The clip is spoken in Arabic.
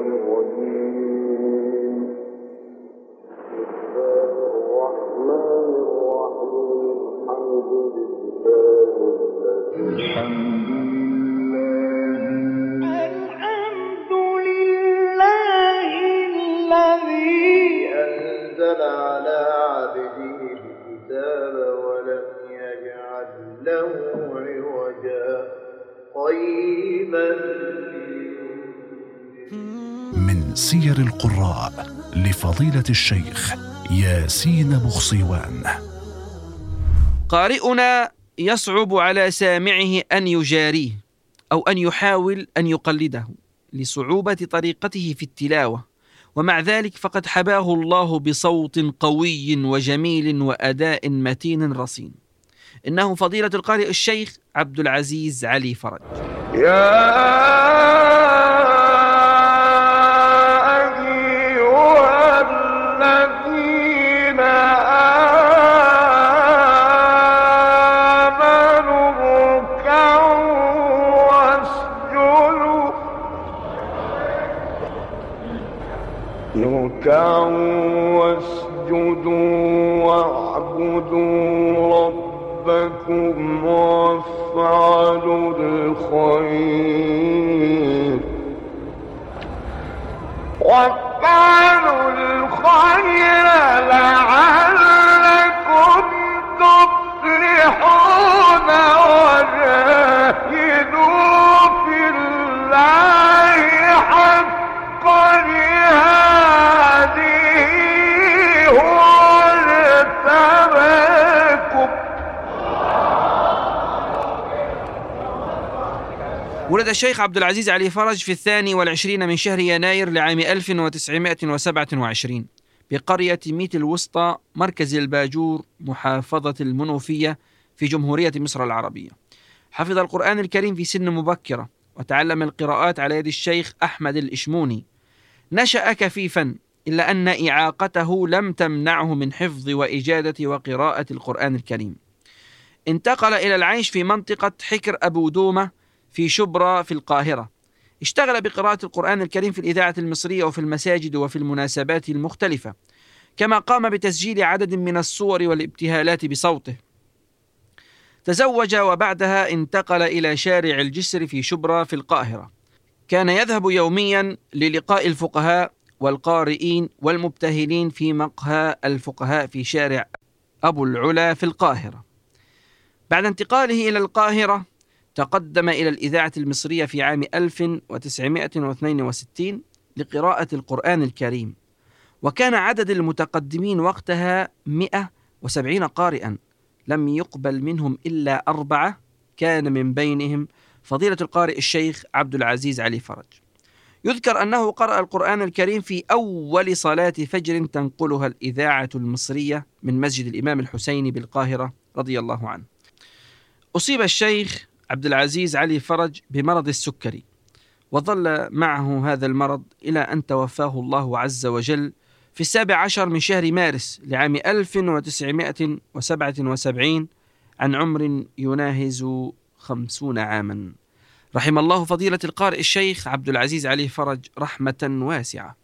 الشيطان الرجيم من سير القراء لفضيلة الشيخ ياسين بخصيوان. قارئنا يصعب على سامعه أن يجاريه أو أن يحاول أن يقلده لصعوبة طريقته في التلاوة ومع ذلك فقد حباه الله بصوت قوي وجميل وأداء متين رصين. إنه فضيلة القارئ الشيخ عبد العزيز علي فرج. يا اركعوا واسجدوا واعبدوا ربكم وافعلوا الخير. وافعلوا الخير لعلكم ولد الشيخ عبد العزيز علي فرج في الثاني والعشرين من شهر يناير لعام 1927 بقرية ميت الوسطى مركز الباجور محافظة المنوفية في جمهورية مصر العربية. حفظ القرآن الكريم في سن مبكرة وتعلم القراءات على يد الشيخ أحمد الإشموني. نشأ كفيفا إلا أن إعاقته لم تمنعه من حفظ وإجادة وقراءة القرآن الكريم. انتقل إلى العيش في منطقة حكر أبو دومة في شبرا في القاهرة. اشتغل بقراءة القرآن الكريم في الإذاعة المصرية وفي المساجد وفي المناسبات المختلفة كما قام بتسجيل عدد من الصور والابتهالات بصوته. تزوج وبعدها انتقل إلى شارع الجسر في شبرا في القاهرة. كان يذهب يوميا للقاء الفقهاء والقارئين والمبتهلين في مقهى الفقهاء في شارع أبو العلا في القاهرة. بعد انتقاله إلى القاهرة تقدم إلى الإذاعة المصرية في عام 1962 لقراءة القرآن الكريم. وكان عدد المتقدمين وقتها 170 قارئا. لم يقبل منهم إلا أربعة كان من بينهم فضيلة القارئ الشيخ عبد العزيز علي فرج. يذكر أنه قرأ القرآن الكريم في أول صلاة فجر تنقلها الإذاعة المصرية من مسجد الإمام الحسين بالقاهرة رضي الله عنه. أصيب الشيخ عبد العزيز علي فرج بمرض السكري وظل معه هذا المرض إلى أن توفاه الله عز وجل في السابع عشر من شهر مارس لعام 1977 عن عمر يناهز خمسون عاما. رحم الله فضيلة القارئ الشيخ عبد العزيز علي فرج رحمة واسعة.